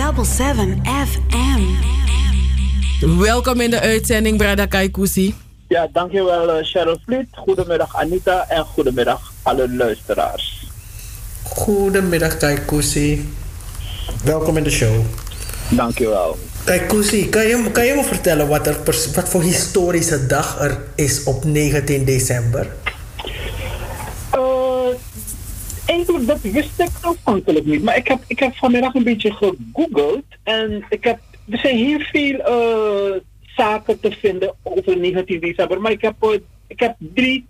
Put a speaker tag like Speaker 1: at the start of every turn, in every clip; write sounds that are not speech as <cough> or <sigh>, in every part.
Speaker 1: 107.7 FM.
Speaker 2: Welkom in de uitzending, Brada Kaikousi.
Speaker 3: Ja, dankjewel uh, Cheryl Vliet. Goedemiddag Anita en goedemiddag alle luisteraars.
Speaker 4: Goedemiddag Kaikousi. Welkom in de show.
Speaker 3: Dankjewel.
Speaker 4: Kaikousi, kan je, kan je me vertellen wat, er, wat voor historische dag er is op 19 december?
Speaker 3: Eigenlijk, dat wist ik aanvankelijk niet. Maar ik heb, ik heb vanmiddag een beetje gegoogeld. En ik heb, er zijn heel veel uh, zaken te vinden over 19 december. Maar ik heb, uh, ik heb drie,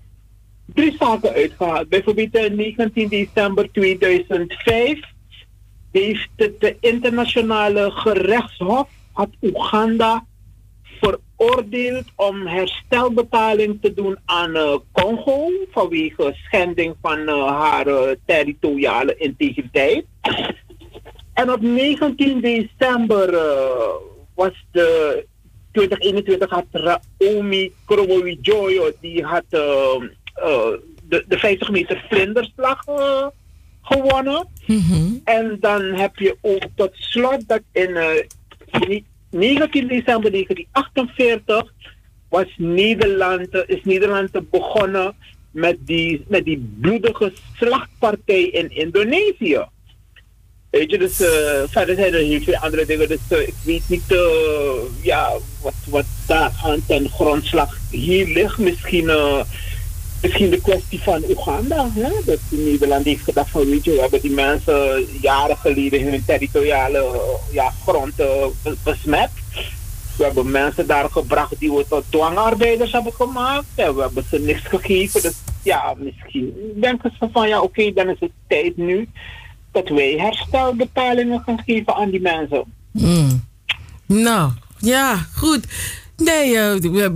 Speaker 3: drie zaken uitgehaald. Bijvoorbeeld 19 december 2005 heeft het internationale gerechtshof had Oeganda veroordeeld om herstelbetaling te doen aan uh, Congo vanwege schending van uh, haar uh, territoriale integriteit. En op 19 december was de 2021 had Raomi Kromowidjojo, die had de, de 50 meter vlinderslag gewonnen. Mm -hmm. En dan heb je ook tot slot dat in 19 december 1948 was Nederland, is Nederland begonnen met die, met die bloedige slachtpartij in Indonesië. Weet je, dus uh, verder zijn er heel veel andere dingen. Dus uh, ik weet niet uh, ja, wat, wat daar aan ten grondslag hier ligt. Misschien misschien de kwestie van Oeganda. Hè? Dat Nederland heeft gedacht van weet je, we hebben die mensen jaren geleden hun territoriale ja, grond uh, besmet. We hebben mensen daar gebracht die we tot dwangarbeiders hebben gemaakt. En we hebben ze niks gegeven. Dus ja, misschien denken ze van ja, oké, dan is het tijd nu dat wij herstelbetalingen gaan geven aan die mensen.
Speaker 2: Mm. Nou, ja, goed. Nee, uh,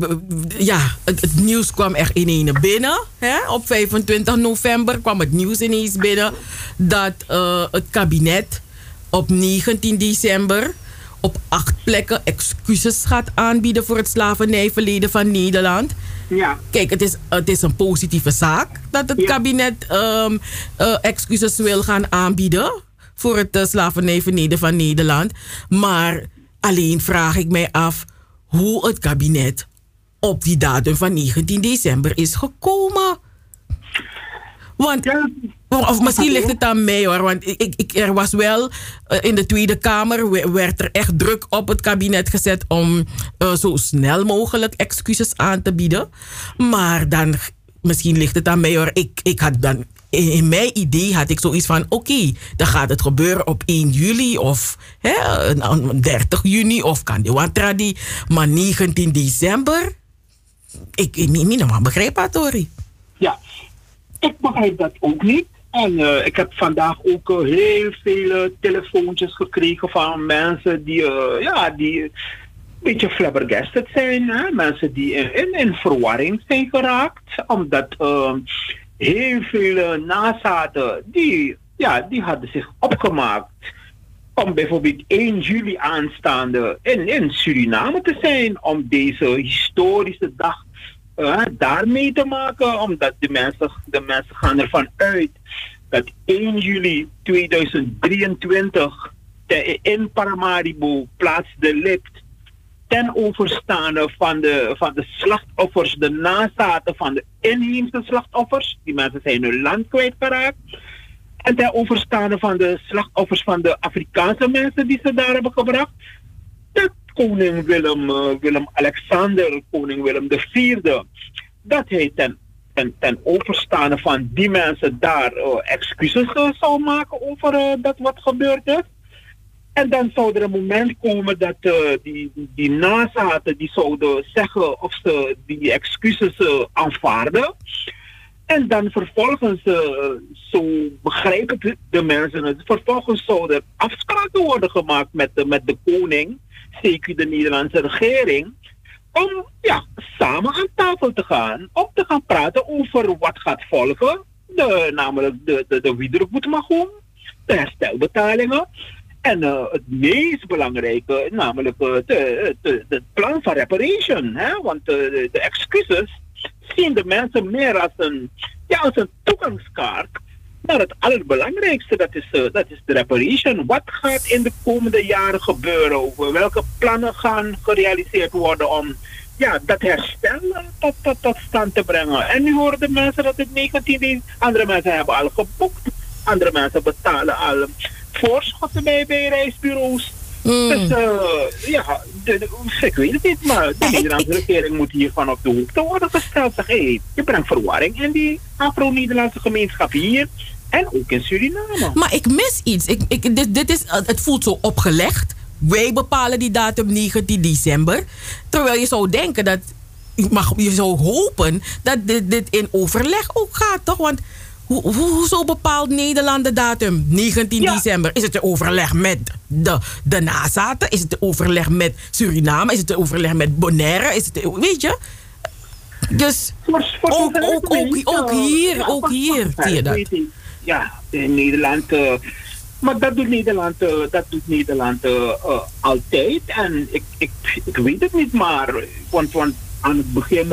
Speaker 2: ja, het, het, nieuws kwam echt ineens binnen. Hè? Op 25 november kwam het nieuws ineens binnen dat uh, het kabinet op 19 december op acht plekken excuses gaat aanbieden voor het slavernijverleden van Nederland.
Speaker 3: Ja.
Speaker 2: Kijk, het is, het is een positieve zaak dat het kabinet um, uh, excuses wil gaan aanbieden voor het slavernijverleden van Nederland. Maar alleen vraag ik mij af hoe het kabinet op die datum van 19 december is gekomen. Want, of misschien ligt het aan mij hoor, want ik, ik, er was wel uh, in de Tweede Kamer, werd er echt druk op het kabinet gezet om uh, zo snel mogelijk excuses aan te bieden. Maar dan, misschien ligt het aan mij hoor, ik, ik had dan in mijn idee had ik zoiets van: oké, dan gaat het gebeuren op 1 juli of hè, 30 juni of kan de Wantradi. Maar 19 december, ik, ik niet begrijp Tori.
Speaker 3: Ja, ik begrijp dat ook niet. En uh, ik heb vandaag ook uh, heel veel telefoontjes gekregen van mensen die, uh, ja, die een beetje flabbergasted zijn. Hè? Mensen die in, in, in verwarring zijn geraakt. Omdat heel veel nazaten, die, ja, die hadden zich opgemaakt om bijvoorbeeld 1 juli aanstaande in, in Suriname te zijn, om deze historische dag uh, daarmee te maken, omdat de mensen, de mensen gaan ervan uit dat 1 juli 2023 in Paramaribo plaats de lift ten overstaande van de, van de slachtoffers, de nazaten van de inheemse slachtoffers. Die mensen zijn hun land kwijtgeraakt. En ten overstaande van de slachtoffers van de Afrikaanse mensen die ze daar hebben gebracht. Dat koning Willem, uh, Willem-Alexander, koning Willem IV, dat hij ten, ten, ten overstaande van die mensen daar uh, excuses uh, zou maken over dat wat gebeurd is. En dan zou er een moment komen dat uh, die, die nazaten die zouden zeggen of ze die excuses uh, aanvaarden. En dan vervolgens, uh, zo begrijpen de mensen het, vervolgens zouden afspraken worden gemaakt met de, met de koning, zeker de Nederlandse regering, om ja, samen aan tafel te gaan, om te gaan praten over wat gaat volgen, de, namelijk de, de, de de herstelbetalingen en uh, het meest belangrijke, namelijk uh, het plan van reparation. Hè? Want de excuses zien de mensen meer als een, ja, als een toegangskaart Maar het allerbelangrijkste, dat is, dat is de reparation. Wat gaat in de komende jaren gebeuren? Welke plannen gaan gerealiseerd worden om ja, dat herstel tot, tot, tot stand te brengen? En nu horen de mensen dat het 19 Andere mensen hebben al geboekt. Andere mensen betalen al voorschotten bij, bij reisbureaus. Mm. Dus uh, ja, de, de, ik weet het niet, maar de Nederlandse regering moet hiervan op de hoogte worden gesteld. Zeg, hey, je brengt verwarring in die Afro-Nederlandse gemeenschap hier en ook in Suriname.
Speaker 2: Maar ik mis iets. Ik, ik, dit, dit is, het voelt zo opgelegd. Wij bepalen die datum 19 december. Terwijl je zou denken dat. Mag, je zou hopen dat dit, dit in overleg ook gaat, toch? Want hoe, hoezo bepaalt Nederland de datum 19 december? Is het de overleg met de, de nazaten? Is het de overleg met Suriname? Is het de overleg met Bonaire? Is het weet je? Dus ook, ook, ook, ook hier, ook hier zie je dat.
Speaker 3: Ja, in Nederland... Uh, maar dat doet Nederland, uh, dat doet Nederland uh, altijd. En ik, ik, ik weet het niet, maar... Want, want aan het begin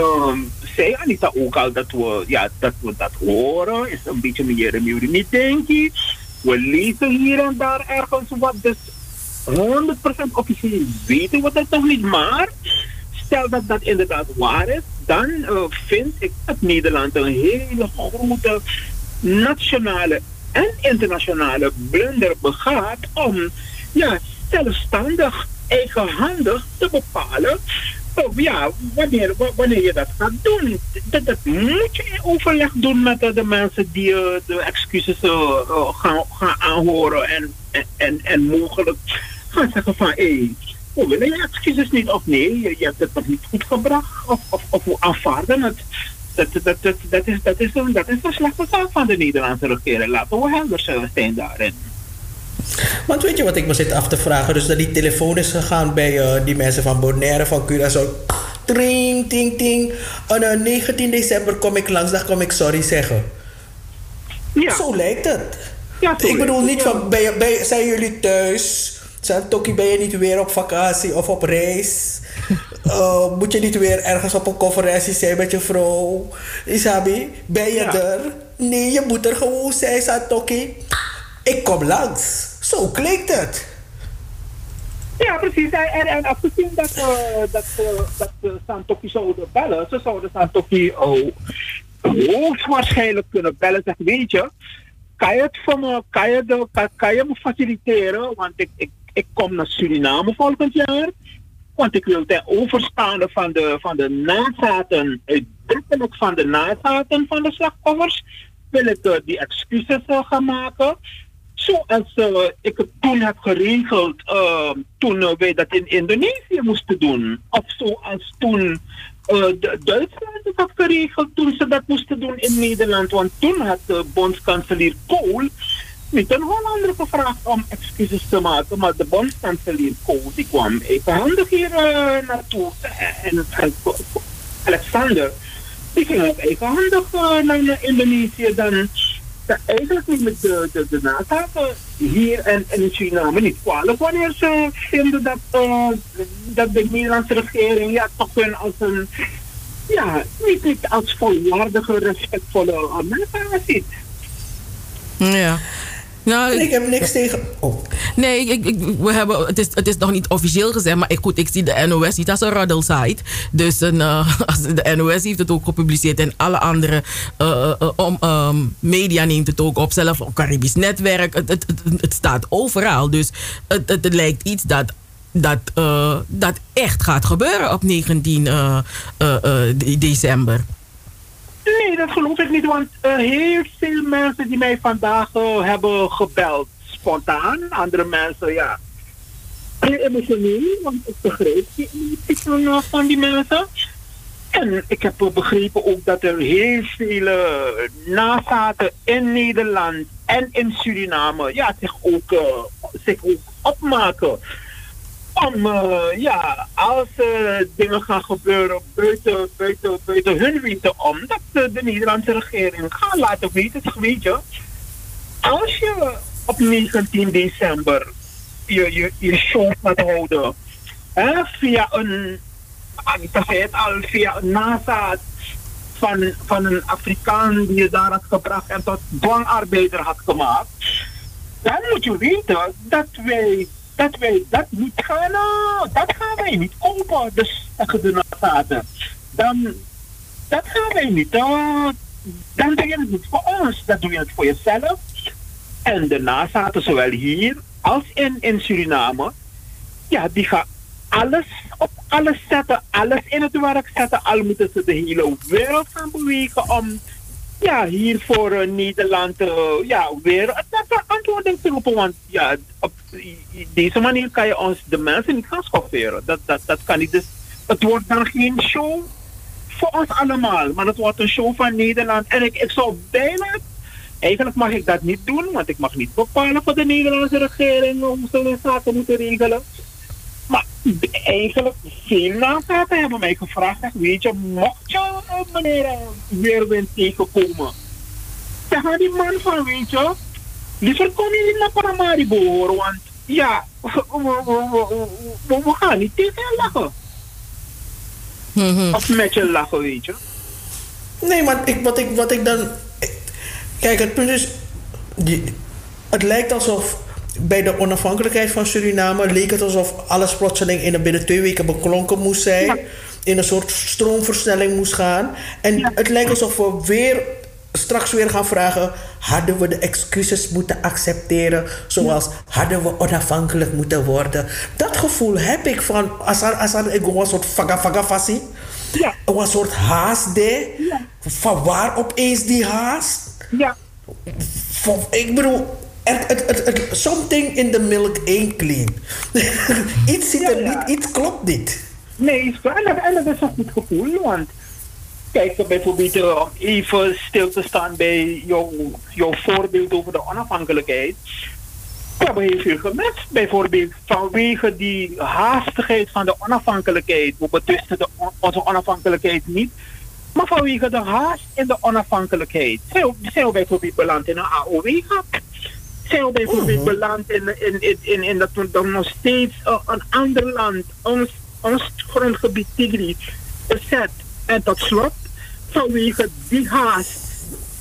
Speaker 3: zei Anita ook al dat we, ja, dat, we dat horen. Is een beetje meer niet denk ik. We lezen hier en daar ergens wat. Dus 100% officieel weten we dat nog niet. Maar stel dat dat inderdaad waar is, dan uh, vind ik dat Nederland een hele grote nationale en internationale blunder begaat om ja, zelfstandig, eigenhandig te bepalen Oh, ja, wanneer, wanneer je dat gaat doen, dat, moet je in overleg doen met de, mensen die uh, de excuses uh, gaan, gaan aanhoren en, en, en mogelijk gaan zeggen van hé, hey, we willen je excuses niet of nee, je, je hebt het nog niet goed gebracht of, of, of we aanvaarden het. Dat, dat, dat, dat, is, dat, is een, dat is een slechte zaak van de Nederlandse regering. Laten we helder zijn daarin.
Speaker 4: Want weet je wat ik me zit af te vragen? Dus dat die telefoon is gegaan bij uh, die mensen van Bonaire, van Curaçao. Tring, ting, ting. En uh, 19 december kom ik langs, dan kom ik sorry zeggen. Ja. Zo lijkt het. Ja, ik bedoel niet van, ben je, ben zijn jullie thuis? Zijn Toki, ben je niet weer op vakantie of op reis? Uh, <laughs> moet je niet weer ergens op een conferentie zijn met je vrouw? Isabi, ben je er? Nee, je moet er gewoon zijn, Santoki. Ik kom langs. Zo klinkt het.
Speaker 3: Ja, precies. En, en afgezien dat, uh, dat, uh, dat uh, Santoki zouden bellen, ze zouden Santoki oh, hoogstwaarschijnlijk kunnen bellen. Zeg, weet je, kan je het voor me, kan je, de, kan, kan je me faciliteren? Want ik, ik, ik kom naar Suriname volgend jaar. Want ik wil ten overstaande van de, van de nazaten, uitdrukkelijk van de nazaten van de slachtoffers, wil ik die excuses gaan maken. Zoals uh, ik het toen heb geregeld uh, toen uh, wij dat in Indonesië moesten doen. Of zoals toen Duitsland het had geregeld toen ze dat moesten doen in Nederland. Want toen had de bondskanselier Kool niet een Hollander gevraagd om excuses te maken. Maar de bondskanselier Kool die kwam evenhandig hier naartoe. En Alexander die ging ook evenhandig naar Indonesië dan eigenlijk niet met de, de, de nazaten hier en, en in Suriname niet kwalijk wanneer ze vinden dat, uh, dat de Nederlandse regering ja, toch hun als een ja, niet, niet als volwaardige, respectvolle Amerika ziet.
Speaker 2: Ja.
Speaker 4: Nou, ik heb niks tegen. Oh.
Speaker 2: Nee, ik, we hebben, het, is, het is nog niet officieel gezegd, maar ik, goed, ik zie de NOS niet als een rodelsite. Dus een, <laughs> uh, de NOS heeft het ook gepubliceerd en alle andere uh, media neemt het ook op. Zelf Caribisch Netwerk. Het, het, staat overal. Dus het, het, lijkt iets dat dat, dat echt gaat gebeuren op 19 uh, uh, december.
Speaker 3: Nee, dat geloof ik niet, want heel veel mensen die mij vandaag hebben gebeld, spontaan. Andere mensen, ja, heel emotioneel, want ik begreep emotie van, die mensen. En ik heb begrepen ook dat er heel veel nazaten in Nederland en in Suriname ja, zich, ook, zich ook opmaken om, uh, ja, als dingen gaan gebeuren buiten, buiten, buiten hun weten om, dat de Nederlandse regering gaat laten weten, weet je, als je op 19 december je, je, je show gaat houden, hè, via een, zei het al, via een NASA van, van een Afrikaan die je daar had gebracht en tot dwangarbeider had gemaakt, dan moet je weten dat wij dat wij dat niet gaan, uh, dat gaan wij niet kopen, dus de nazaten. Dan, dat gaan wij niet. Uh, dan doe je het niet voor ons, dan doe je het voor jezelf. En de nazaten, zowel hier als in, in Suriname, ja, die gaan alles op alles zetten, alles in het werk zetten. Al moeten ze de hele wereld gaan bewegen om ja, hier voor uh, Nederland uh, ja, weer een antwoording te roepen. Want ja, op deze manier kan je ons de mensen niet gaan schofferen. Dat, dat, dat kan niet. Dus het wordt dan geen show voor ons allemaal, maar het wordt een show van Nederland. En ik, ik zou bijna Eigenlijk mag ik dat niet doen, want ik mag niet bepalen voor de Nederlandse regering hoe ze zaken moeten regelen. Maar eigenlijk, veel mensen hebben mij gevraagd, weet je, mocht je uh, meneer Weerwind tegenkomen, zeg maar die man van, weet je, liever kom je niet naar Paramaribo hoor, want ja, <laughs> we, we, we, we gaan niet tegen je lachen.
Speaker 2: Mhm.
Speaker 3: Of met je lachen, weet je.
Speaker 4: Nee, maar ik, wat, ik, wat ik dan. Kijk, het punt is. Die, het lijkt alsof bij de onafhankelijkheid van Suriname leek het alsof alles plotseling in binnen twee weken beklonken moest zijn.
Speaker 3: Ja.
Speaker 4: In een soort stroomversnelling moest gaan. En
Speaker 3: Ja.
Speaker 4: het lijkt alsof we weer straks weer gaan vragen: hadden we de excuses moeten accepteren? Zoals hadden we onafhankelijk moeten worden? Dat gevoel heb ik van als als ik een soort faga.
Speaker 3: Ja.
Speaker 4: Een soort haast.
Speaker 3: Ja.
Speaker 4: Van waar opeens die haast?
Speaker 3: Ja,
Speaker 4: ik bedoel, er, het, het, het, something in the milk ain't clean. <laughs> iets zit er
Speaker 3: Ja, ja.
Speaker 4: niet, iets klopt niet.
Speaker 3: Nee. En dat- is een goed gevoel, want kijk, bijvoorbeeld om even stil te staan bij jouw, jouw voorbeeld over de onafhankelijkheid. We hebben heel veel gemist. Bijvoorbeeld vanwege die haastigheid van de onafhankelijkheid. We betwisten onze onafhankelijkheid niet. Maar vanwege de haast in de onafhankelijkheid zijn we, bijvoorbeeld beland in een AOW-gat. Zijn we bijvoorbeeld beland in, in, in, in, in dat we dan nog steeds eh, een ander land, ons, ons grondgebied Tigri, bezet. En tot slot, vanwege die haast,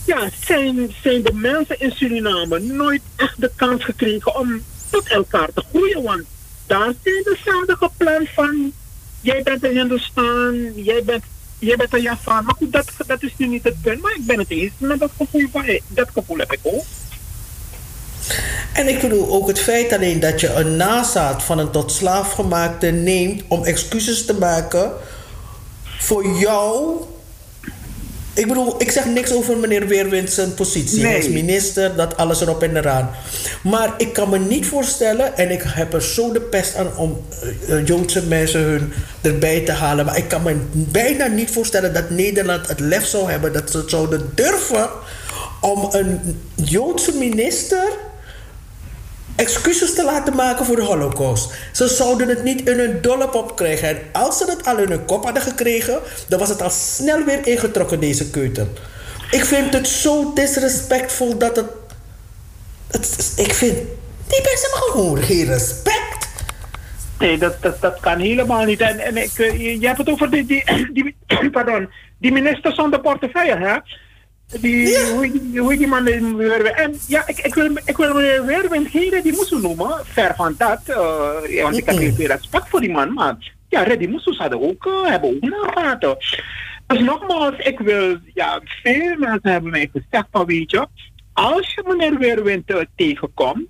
Speaker 3: ja, zijn, zijn de mensen in Suriname nooit echt de kans gekregen om tot elkaar te groeien. Want daar zijn de zaden gepland van, jij bent een Hindustan, jij bent, jij bent een Javan. Maar goed, dat, dat is nu niet het punt. Maar ik ben het eens met dat gevoel van, hey, dat gevoel heb ik ook.
Speaker 4: En ik bedoel ook het feit alleen dat je een nazaat van een tot slaaf gemaakte neemt om excuses te maken voor jou. Ik bedoel, ik zeg niks over meneer Weerwind zijn positie.
Speaker 3: Nee.
Speaker 4: minister, dat alles erop en eraan. Maar ik kan me niet voorstellen, en ik heb er zo de pest aan om eh, eh, Joodse mensen hun erbij te halen. Maar ik kan me bijna niet voorstellen dat Nederland het lef zou hebben dat ze het zouden durven om een Joodse minister excuses te laten maken voor de holocaust. Ze zouden het niet in hun dolle pop krijgen. En als ze het al in hun kop hadden gekregen... dan was het al snel weer ingetrokken, deze keutel. Ik vind het zo disrespectvol dat het... het ik vind... Die mensen hebben gewoon geen respect.
Speaker 3: Nee, dat, dat, dat kan helemaal niet. En, en ik, eh, je, je hebt het over die, die, die, <coughs> pardon, die minister zonder portefeuille, hè? Die,
Speaker 4: Ja.
Speaker 3: hoe, die- hoe die man weer. En ja, ik, ik wil, ik wil meneer Weerwind geen die moesten noemen. Ver van dat. eh, ja, want ik heb heel veel respect voor die man. Maar ja, Reddy Moesoes hadden ook, eh, hebben ook nagaten. Dus nogmaals, ik wil, ja, veel mensen hebben mij gezegd van, weet je, als je meneer Weerwind eh, tegenkomt,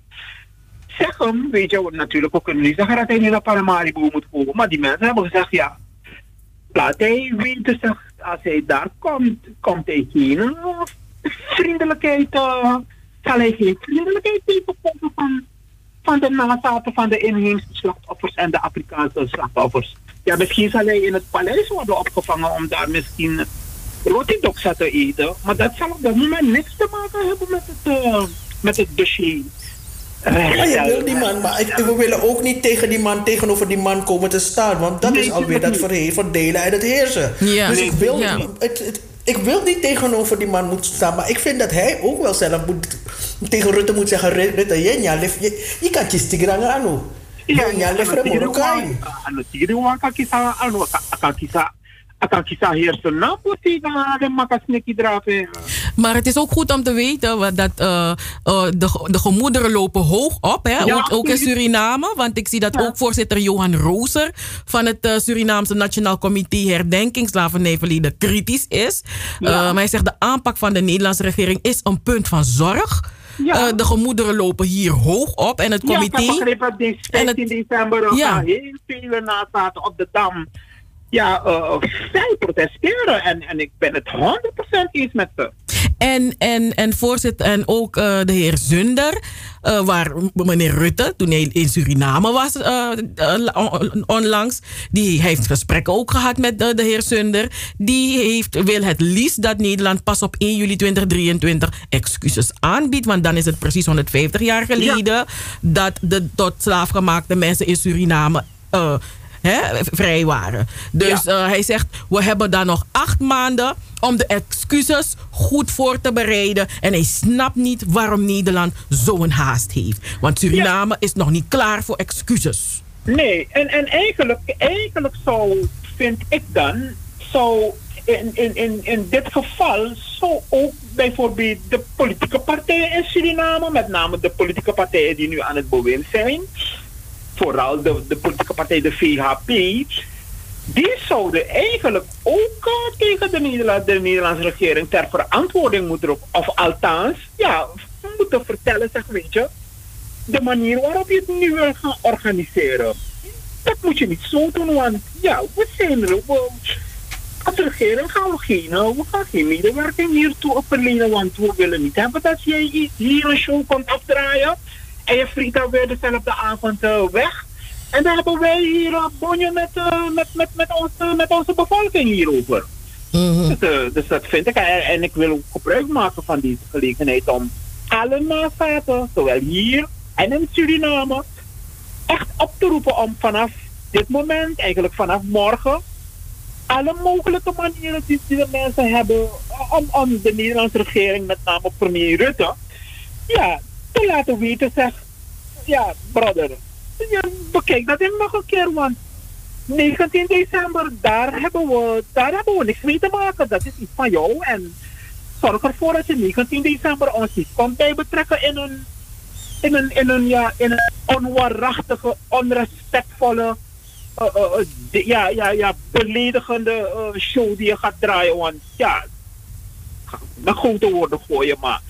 Speaker 3: zeg hem, weet je, natuurlijk, we kunnen niet zeggen dat hij niet naar Paramaribo moet komen, maar die mensen hebben gezegd, ja, laat hij weten, zeg, als hij daar komt, komt hij geen eh, vriendelijkheid, eh, zal hij geen vriendelijkheid tegenkomen van, van de nazaten van de inheemse slachtoffers en de Afrikaanse slachtoffers. Ja, misschien zal hij in het paleis worden opgevangen om daar misschien roti doksa te eten, maar dat zal op dat moment niks te maken hebben met het, eh, met het dossier.
Speaker 4: Maar je wil die man, maar ik- we willen ook niet tegen die man, tegenover die man komen te staan. Want dat
Speaker 3: Nee,
Speaker 4: is alweer dat verdelen en het heersen.
Speaker 2: Ja.
Speaker 4: Dus
Speaker 3: Nee,
Speaker 4: ik wil,
Speaker 2: ja.
Speaker 4: het, het- ik wil niet tegenover die man moeten staan. Maar ik vind dat hij ook wel zelf moet, tegen Rutte moet zeggen... "Ru- Rutte, je, ja, lef- je, je kan kiezen tegen aan
Speaker 3: Ja,
Speaker 4: Ja, lef
Speaker 3: ano,
Speaker 4: re
Speaker 3: siguro
Speaker 4: Morokai.
Speaker 3: wa- ano, siguro wa ka kisa, ano, ka, ka kisa, akan kisa heersen na pusi na de makasniki draven.
Speaker 2: Maar het is ook goed om te weten dat uh, uh, de, de gemoederen lopen hoog op. Hè?
Speaker 3: Ja,
Speaker 2: ook, ook in. Suriname. Want ik zie dat ook voorzitter Johan Rooser van het uh, Surinaamse Nationaal Comité Herdenking Slavernijverleden kritisch is.
Speaker 3: Ja.
Speaker 2: Maar hij zegt de aanpak van de Nederlandse regering is een punt van zorg.
Speaker 3: Ja.
Speaker 2: Uh, de gemoederen lopen hier hoog op en het
Speaker 3: Ja, ik
Speaker 2: comité.
Speaker 3: heb begrepen dat
Speaker 2: En het-
Speaker 3: 15 december er
Speaker 2: Ja.
Speaker 3: gaan heel veel nazaten op de dam. Ja, uh, zij protesteren en, en ik ben het 100% eens met ze.
Speaker 2: En, en, en voorzitter, en ook eh, de heer Zunder, eh, waar meneer Rutte, toen hij in Suriname was eh, on- onlangs, die heeft gesprekken ook gehad met de, de heer Zunder. Die heeft, wil het liefst dat Nederland pas op 1 juli 2023 excuses aanbiedt, want dan is het precies 150 jaar geleden dat de tot slaafgemaakte mensen in Suriname. Hè, vrij waren. Dus
Speaker 3: Ja.
Speaker 2: eh, hij zegt, we hebben dan nog acht maanden om de excuses goed voor te bereiden. En hij snapt niet waarom Nederland zo'n haast heeft. Want Suriname is nog niet klaar voor excuses.
Speaker 3: Nee, en, en eigenlijk, eigenlijk zou, vind ik dan, zou in, in, in, in dit geval zou ook bijvoorbeeld de politieke partijen in Suriname, met name de politieke partijen die nu aan het bewind zijn, vooral de, de politieke partij, de VHP, die zouden eigenlijk ook eh, tegen de, Nederla- de Nederlandse regering ter verantwoording moeten roepen. Of althans, ja, moeten vertellen, zeg weet je, de manier waarop je het nu wil gaan organiseren. Dat moet je niet zo doen, want ja, we zijn er. We, als regering gaan we geen, eh, we gaan geen medewerking hiertoe verlenen, want we willen niet hebben dat jij hier een show komt afdraaien en je vliegt dan weer dezelfde avond eh, weg. En dan hebben wij hier een bonje met, eh, met, met, met, onze, met onze bevolking hierover. Dus, eh, dus dat vind ik. En, en ik wil ook gebruik maken van deze gelegenheid om alle nazaten, zowel hier en in Suriname, echt op te roepen om vanaf dit moment, eigenlijk vanaf morgen, alle mogelijke manieren die, die de mensen hebben om, om de Nederlandse regering, met name premier Rutte, ja, te laten weten, zeg, ja, brother, ja, bekijk dat in nog een keer, want 19 december, daar hebben, we, daar hebben we niks mee te maken. Dat is iets van jou. En zorg ervoor dat je 19 december ons niet komt bij betrekken in een, in een, in een, ja, in een onwaarachtige, onrespectvolle, eh, eh, eh, ja, ja, ja, beledigende show die je gaat draaien. Want ja, met grote woorden gooien, maar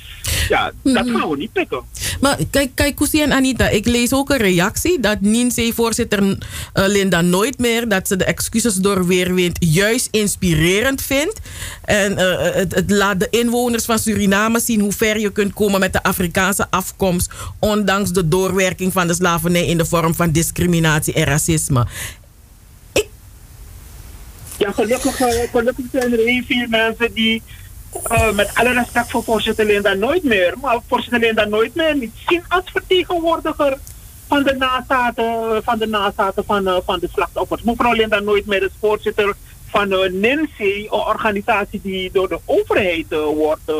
Speaker 3: ja, dat gaan we niet pikken.
Speaker 2: Maar kijk, kijk Koesie en Anita, ik lees ook een reactie dat NINSE-voorzitter uh, Linda nooit meer dat ze de excuses door Weerwind juist inspirerend vindt. En uh, het, het laat de inwoners van Suriname zien hoe ver je kunt komen met de Afrikaanse afkomst, ondanks de doorwerking van de slavernij in de vorm van discriminatie en racisme.
Speaker 3: Ja, gelukkig, eh, gelukkig zijn er heel veel mensen die, uh, met alle respect voor voorzitter Linda nooit meer, maar voorzitter Linda nooit meer niet zien als vertegenwoordiger van de nazaten van de, nazaten van, uh, van de slachtoffers. Mevrouw Linda nooit meer is voorzitter van uh, NINSI, een organisatie die door de overheid wordt,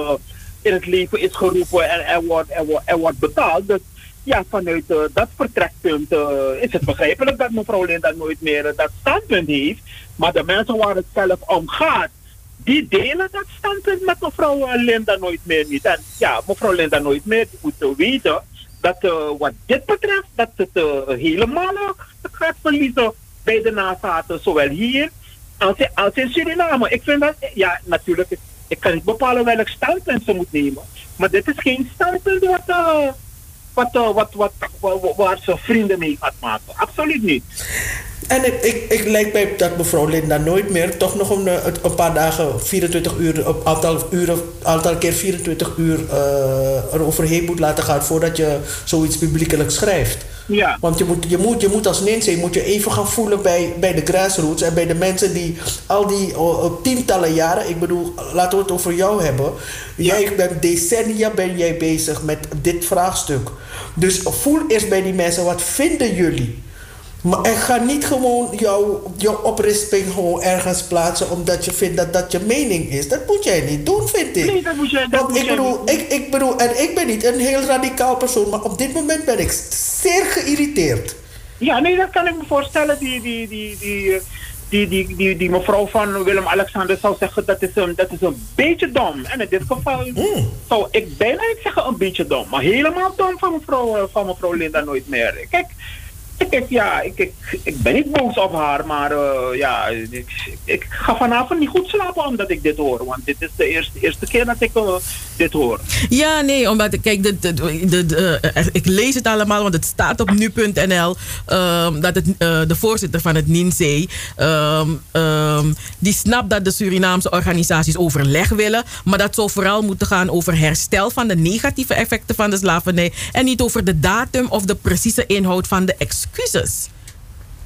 Speaker 3: in het leven is geroepen en, wordt, en, wordt, betaald. Dus ja, vanuit dat vertrekpunt is het begrijpelijk dat mevrouw Linda nooit meer dat standpunt heeft. Maar de mensen waar het zelf om gaat, die delen dat standpunt met mevrouw Linda nooit meer niet. En ja, mevrouw Linda nooit meer moet weten dat wat dit betreft, dat het helemaal gaat verliezen bij de nazaten, zowel hier als, als in Suriname. Ik vind dat, ja, natuurlijk, ik kan niet bepalen welk standpunt ze moet nemen. Maar dit is geen standpunt wat, uh, wat, wat, wat, waar ze vrienden mee gaat maken. Absoluut niet.
Speaker 4: En ik, ik, ik lijkt mij dat mevrouw Linda nooit meer toch nog een, een paar dagen, 24 uur, een aantal, uren, aantal keer 24 uur uh, eroverheen moet laten gaan voordat je zoiets publiekelijk schrijft.
Speaker 3: Ja.
Speaker 4: Want je moet, je moet, je moet als Ninzee moet je even gaan voelen bij, bij de grassroots en bij de mensen die al die uh, tientallen jaren, ik bedoel, laten we het over jou hebben. Ja. Jij bent decennia ben jij bezig met dit vraagstuk. Dus voel eerst bij die mensen, wat vinden jullie? Maar en ga niet gewoon jouw, jouw oprisping gewoon ergens plaatsen omdat je vindt dat dat je mening is. Dat moet jij niet doen, vind ik.
Speaker 3: Nee, dat moet jij, dat
Speaker 4: Want
Speaker 3: moet
Speaker 4: ik bedoel, ik, ik bedoel, en ik ben niet een heel radicaal persoon, maar op dit moment ben ik zeer geïrriteerd.
Speaker 3: Ja, nee, dat kan ik me voorstellen. Die, die, die, die, die, die, die, die mevrouw van Willem-Alexander zou zeggen dat is, een, dat is een beetje dom. En in dit geval zou ik bijna niet zeggen een beetje dom. Maar helemaal dom van mevrouw, eh, van mevrouw Linda nooit meer. Kijk, ik, ja, ik, ik, ben niet boos op haar, maar uh, ja, ik, ik, ga vanavond niet goed slapen omdat ik dit hoor. Want dit is de eerste, eerste keer dat ik uh, dit hoor.
Speaker 2: Ja, nee, omdat, kijk, de, de, de, uh, ik lees het allemaal, want het staat op nu.nl um, dat het, de voorzitter van het NINSE, um, um, die snapt dat de Surinaamse organisaties overleg willen, maar dat zou vooral moeten gaan over herstel van de negatieve effecten van de slavernij en niet over de datum of de precieze inhoud van de excuses excuses.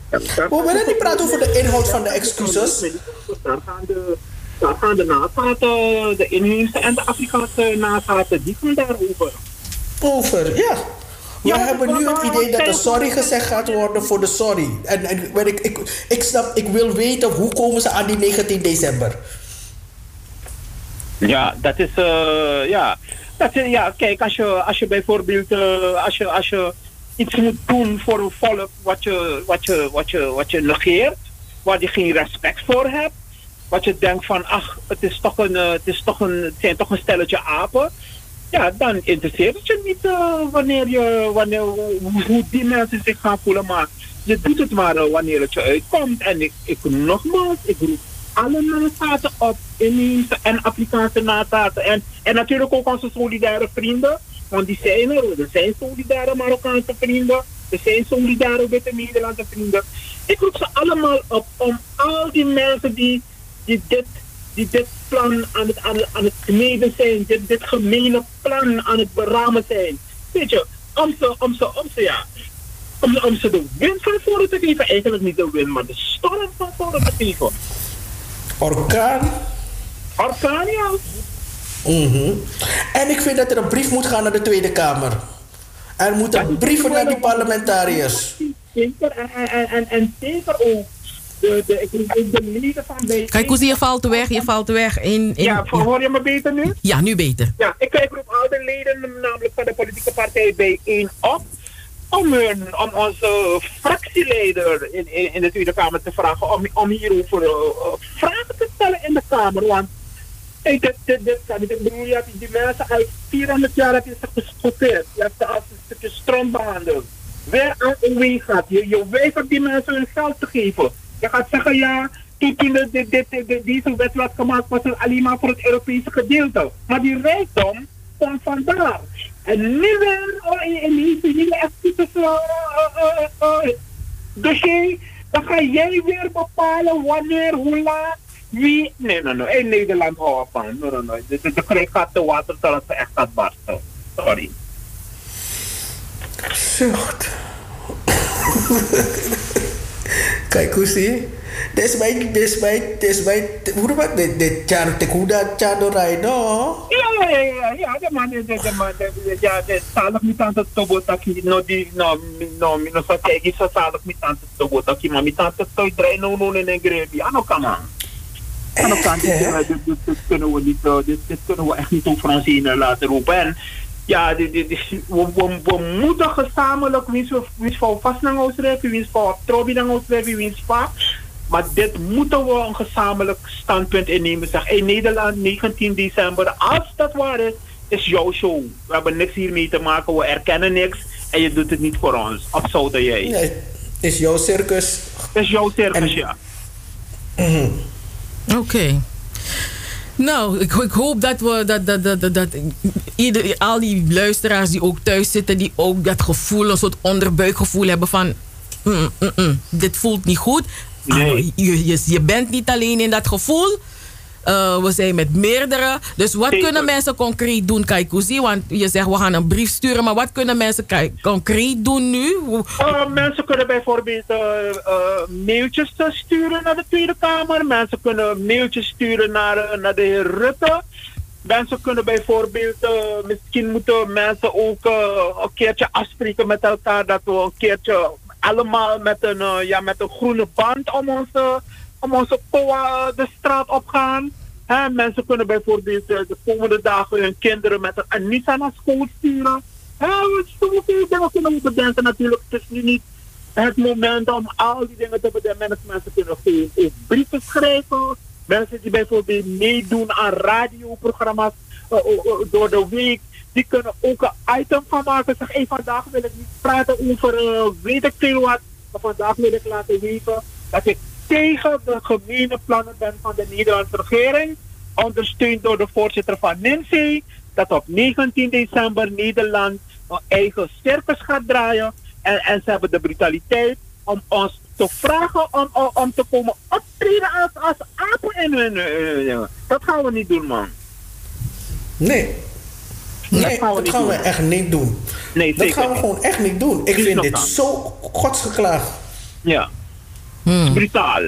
Speaker 4: We willen niet praten over de inhoud van de excuses.
Speaker 3: Daar gaan de, daar gaan de nazaten, de inheemse en de Afrikaanse nazaten, die gaan daarover.
Speaker 4: Over, ja. We ja, hebben nu het idee dat er sorry gezegd gaat worden voor de sorry. En, en ik, ik, ik snap, ik wil weten hoe komen ze aan die 19 december.
Speaker 3: Ja, dat is, uh, ja. Dat, ja, kijk, als je, als je bijvoorbeeld, uh, als je, als je iets moet doen voor een volk wat je, wat je, wat je, wat je negeert, waar je geen respect voor hebt. Wat je denkt van, ach, het, is toch een, het, is toch een, het zijn toch een stelletje apen. Ja, dan interesseert het je niet uh, wanneer je, wanneer, hoe die mensen zich gaan voelen. Maar je doet het maar uh, wanneer het je uitkomt. En ik, ik nogmaals, ik roep alle nataten op, inheemse en Afrikaanse nataten. En, en natuurlijk ook onze solidaire vrienden. Want die zijn er. Er zijn solidaire Marokkaanse vrienden. Er zijn solidaire witte Nederlandse vrienden. Ik roep ze allemaal op om al die mensen die, die, dit, die dit plan aan het, aan, aan het kneden zijn, dit, dit gemene plan aan het beramen zijn. Weet je, om ze, om ze, om ze, ja, om, om ze de wind van voren te geven. Eigenlijk niet de wind, maar de storm van voren te geven.
Speaker 4: Orkaan?
Speaker 3: Orkaan, ja.
Speaker 4: Mm En ik vind dat er een brief moet gaan naar de Tweede Kamer. Er moeten brieven naar die parlementariërs.
Speaker 3: Zeker, en, en, en, en zeker ook de, de, de leden van de...
Speaker 2: Kijk, hoe zie je valt weg, je valt weg. In, in,
Speaker 3: ja, hoor je me beter nu?
Speaker 2: Ja, nu beter.
Speaker 3: Ja, ik kijk roep al de leden, namelijk van de politieke partij bijeen op, om, hun, om onze fractieleider in, in, in de Tweede Kamer te vragen om, om hierover uh, vragen te stellen in de Kamer. Want Hey, dit, dit, dit kan. Ik bedoel, die mensen uit 400 jaar heb je ze geschoteerd. Je hebt ze als een stukje stroom behandeld. Weer aan een weg gaat. Je, je weigert die mensen hun geld te geven. Je gaat zeggen, ja, toen, toen de, de, de, de, deze wet werd gemaakt, was het alleen maar voor het Europese gedeelte. Maar die rijkdom komt vandaar. En nu weer in, in deze hele actieve uh, uh, dossier, dan ga jij weer bepalen wanneer, hoe laat wie? Nee, nee, nee. In Nederland houden van. Nee, nee, nee. De, de, de kreeg gaat te water totdat ze echt gaat barsten. Sorry.
Speaker 4: Zucht. Kijk hoe zie je? Dit is mijn, hoe noem ik dit? Dit Charo Tekuda, Charo no?
Speaker 3: Ja, ja, ja, ja, de man, de, de man, de, ja, de salig met aan het tobotaki, no, die, no, no, no, so kijk, is zo salig met aan het tobotaki, maar met aan het toy draai, no, no, no, no, grebi, ano, come on. Aan de kant, dit, dit, dit, kunnen we niet, uh, dit, dit kunnen we echt niet over ons heen laten roepen. En ja, dit, dit, dit, we, we, we moeten gezamenlijk winst voor vastnang uitschrijven, winst voor trobinang uitschrijven, winst voor. Maar dit moeten we een gezamenlijk standpunt innemen. Zeg, in Nederland, 19 december, als dat waar is, is jouw show. We hebben niks hiermee te maken, we erkennen niks en je doet het niet voor ons. Of zou jij?
Speaker 4: Nee, het is jouw circus.
Speaker 3: Het is jouw circus, en, ja.
Speaker 2: Mm <clears throat> Oké. Okay. Nou, ik, ik, hoop dat we dat, dat, dat, dat, dat ieder, al die luisteraars die ook thuis zitten, die ook dat gevoel, een soort onderbuikgevoel hebben van mm, mm, mm, dit voelt niet goed. Nee. Ah, je, je, je bent niet alleen in dat gevoel. Uh, we zijn met meerdere. Dus wat kunnen mensen concreet doen, Kaikousi? Want je zegt we gaan een brief sturen, maar wat kunnen mensen concreet doen nu?
Speaker 3: Uh, mensen kunnen bijvoorbeeld uh, mailtjes sturen naar de Tweede Kamer. Mensen kunnen mailtjes sturen naar, naar de heer Rutte. Mensen kunnen bijvoorbeeld, misschien moeten mensen ook een keertje afspreken met elkaar dat we een keertje allemaal met een, ja, met een groene band om onze om onze POA de straat op gaan. Mensen kunnen bijvoorbeeld eh, de komende dagen hun kinderen met een Anissa naar school sturen. Zoveel dingen kunnen we bedenken natuurlijk. Het is nu niet het moment om al die dingen te bedenken. Mensen kunnen ook brieven schrijven. Mensen die bijvoorbeeld meedoen aan radioprogramma's uh, door de week. Die kunnen ook een item van maken. Zeg, hey, vandaag wil ik niet praten over weet ik veel wat. Maar vandaag wil ik laten weten dat ik tegen de gemene plannen van de Nederlandse regering. Ondersteund door de voorzitter van NINSE. Dat op 19 december Nederland een eigen circus gaat draaien. En, en ze hebben de brutaliteit om ons te vragen om, om, om te komen optreden als, als apen in hun. Uh, dat gaan we niet doen, man.
Speaker 4: Nee. Nee, dat gaan we, dat gaan we echt niet doen. Nee, dat gaan we gewoon echt niet doen. Ik vind dit zo godsgeklaagd.
Speaker 3: Ja. Hmm. Brutaal.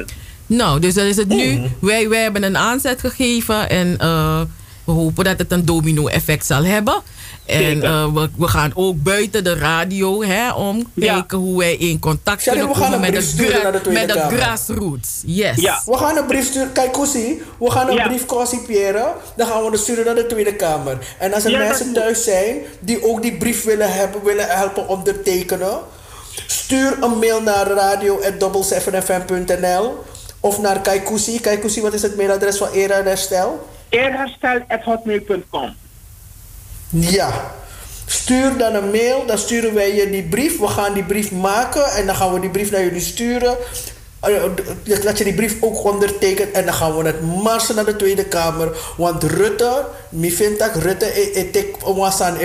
Speaker 2: Nou, dus dan is het nu. Hmm. Wij, wij hebben een aanzet gegeven en uh, we hopen dat het een domino-effect zal hebben. En uh, we, we, gaan ook buiten de radio hè, om ja. kijken hoe wij in contact kunnen komen met de, de met de grassroots. Yes.
Speaker 4: Ja. We gaan een brief sturen. Kijk, Koesie, we gaan een ja. brief concipiëren. Dan gaan we het sturen naar de Tweede Kamer. En als er mensen thuis zijn die ook die brief willen hebben, willen helpen ondertekenen, stuur een mail naar radio.7fm.nl of naar Kaikousi. Kaikousi, wat is het mailadres van Era Herstel?
Speaker 3: Eerherstel.hotmail.com
Speaker 4: ja. Stuur dan een mail, dan sturen wij je die brief. We gaan die brief maken en dan gaan we die brief naar jullie sturen. Dat eh, je die brief ook ondertekent en dan gaan we het marsen naar de Tweede Kamer. Want Rutte, mi vindt dat Rutte, ik was aan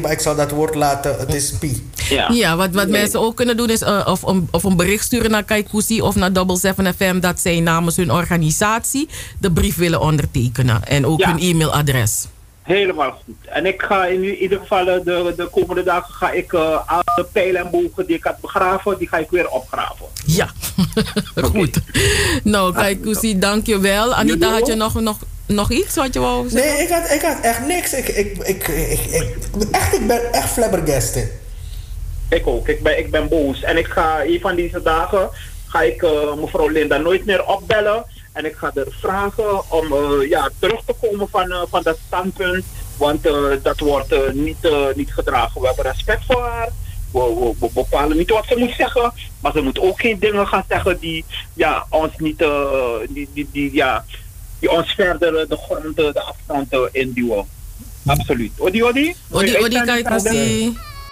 Speaker 4: maar ik zal dat woord laten, het is pi.
Speaker 2: Ja, ja wat, wat mensen ook kunnen doen is uh, of, of een bericht sturen naar Kaikousi of naar Double 7 FM dat zij namens hun organisatie de brief willen ondertekenen. En ook hun e-mailadres.
Speaker 3: Helemaal goed. En ik ga in ieder geval eh, de, de komende dagen ga ik uh, alle pijlen en bogen die ik had begraven, die ga ik weer opgraven.
Speaker 2: Ja, <laughs> goed. Nou, kijk, Kusi, dank je wel. Anita, had je nog, nog, nog iets wat je wou
Speaker 4: zeggen? Nee, ik had, ik had echt niks. Ik, ik, ik, ik, ik, echt, ik ben echt flabbergasted.
Speaker 3: Ik ook. Ik ben, ik ben boos. En ik ga een van deze dagen ga ik uh, mevrouw Linda nooit meer opbellen. En ik ga er vragen om uh, ja, terug te komen van, uh, van dat standpunt. Want uh, dat wordt niet, niet gedragen. We hebben respect voor haar. We, we, we, bepalen niet wat ze moet zeggen. Maar ze moet ook geen dingen gaan zeggen die ja, ons niet die, die, die, ja, die ons verder de grond, de afstand induwen. Absoluut. Odi, Odi?
Speaker 2: Odi, Odi, kijk,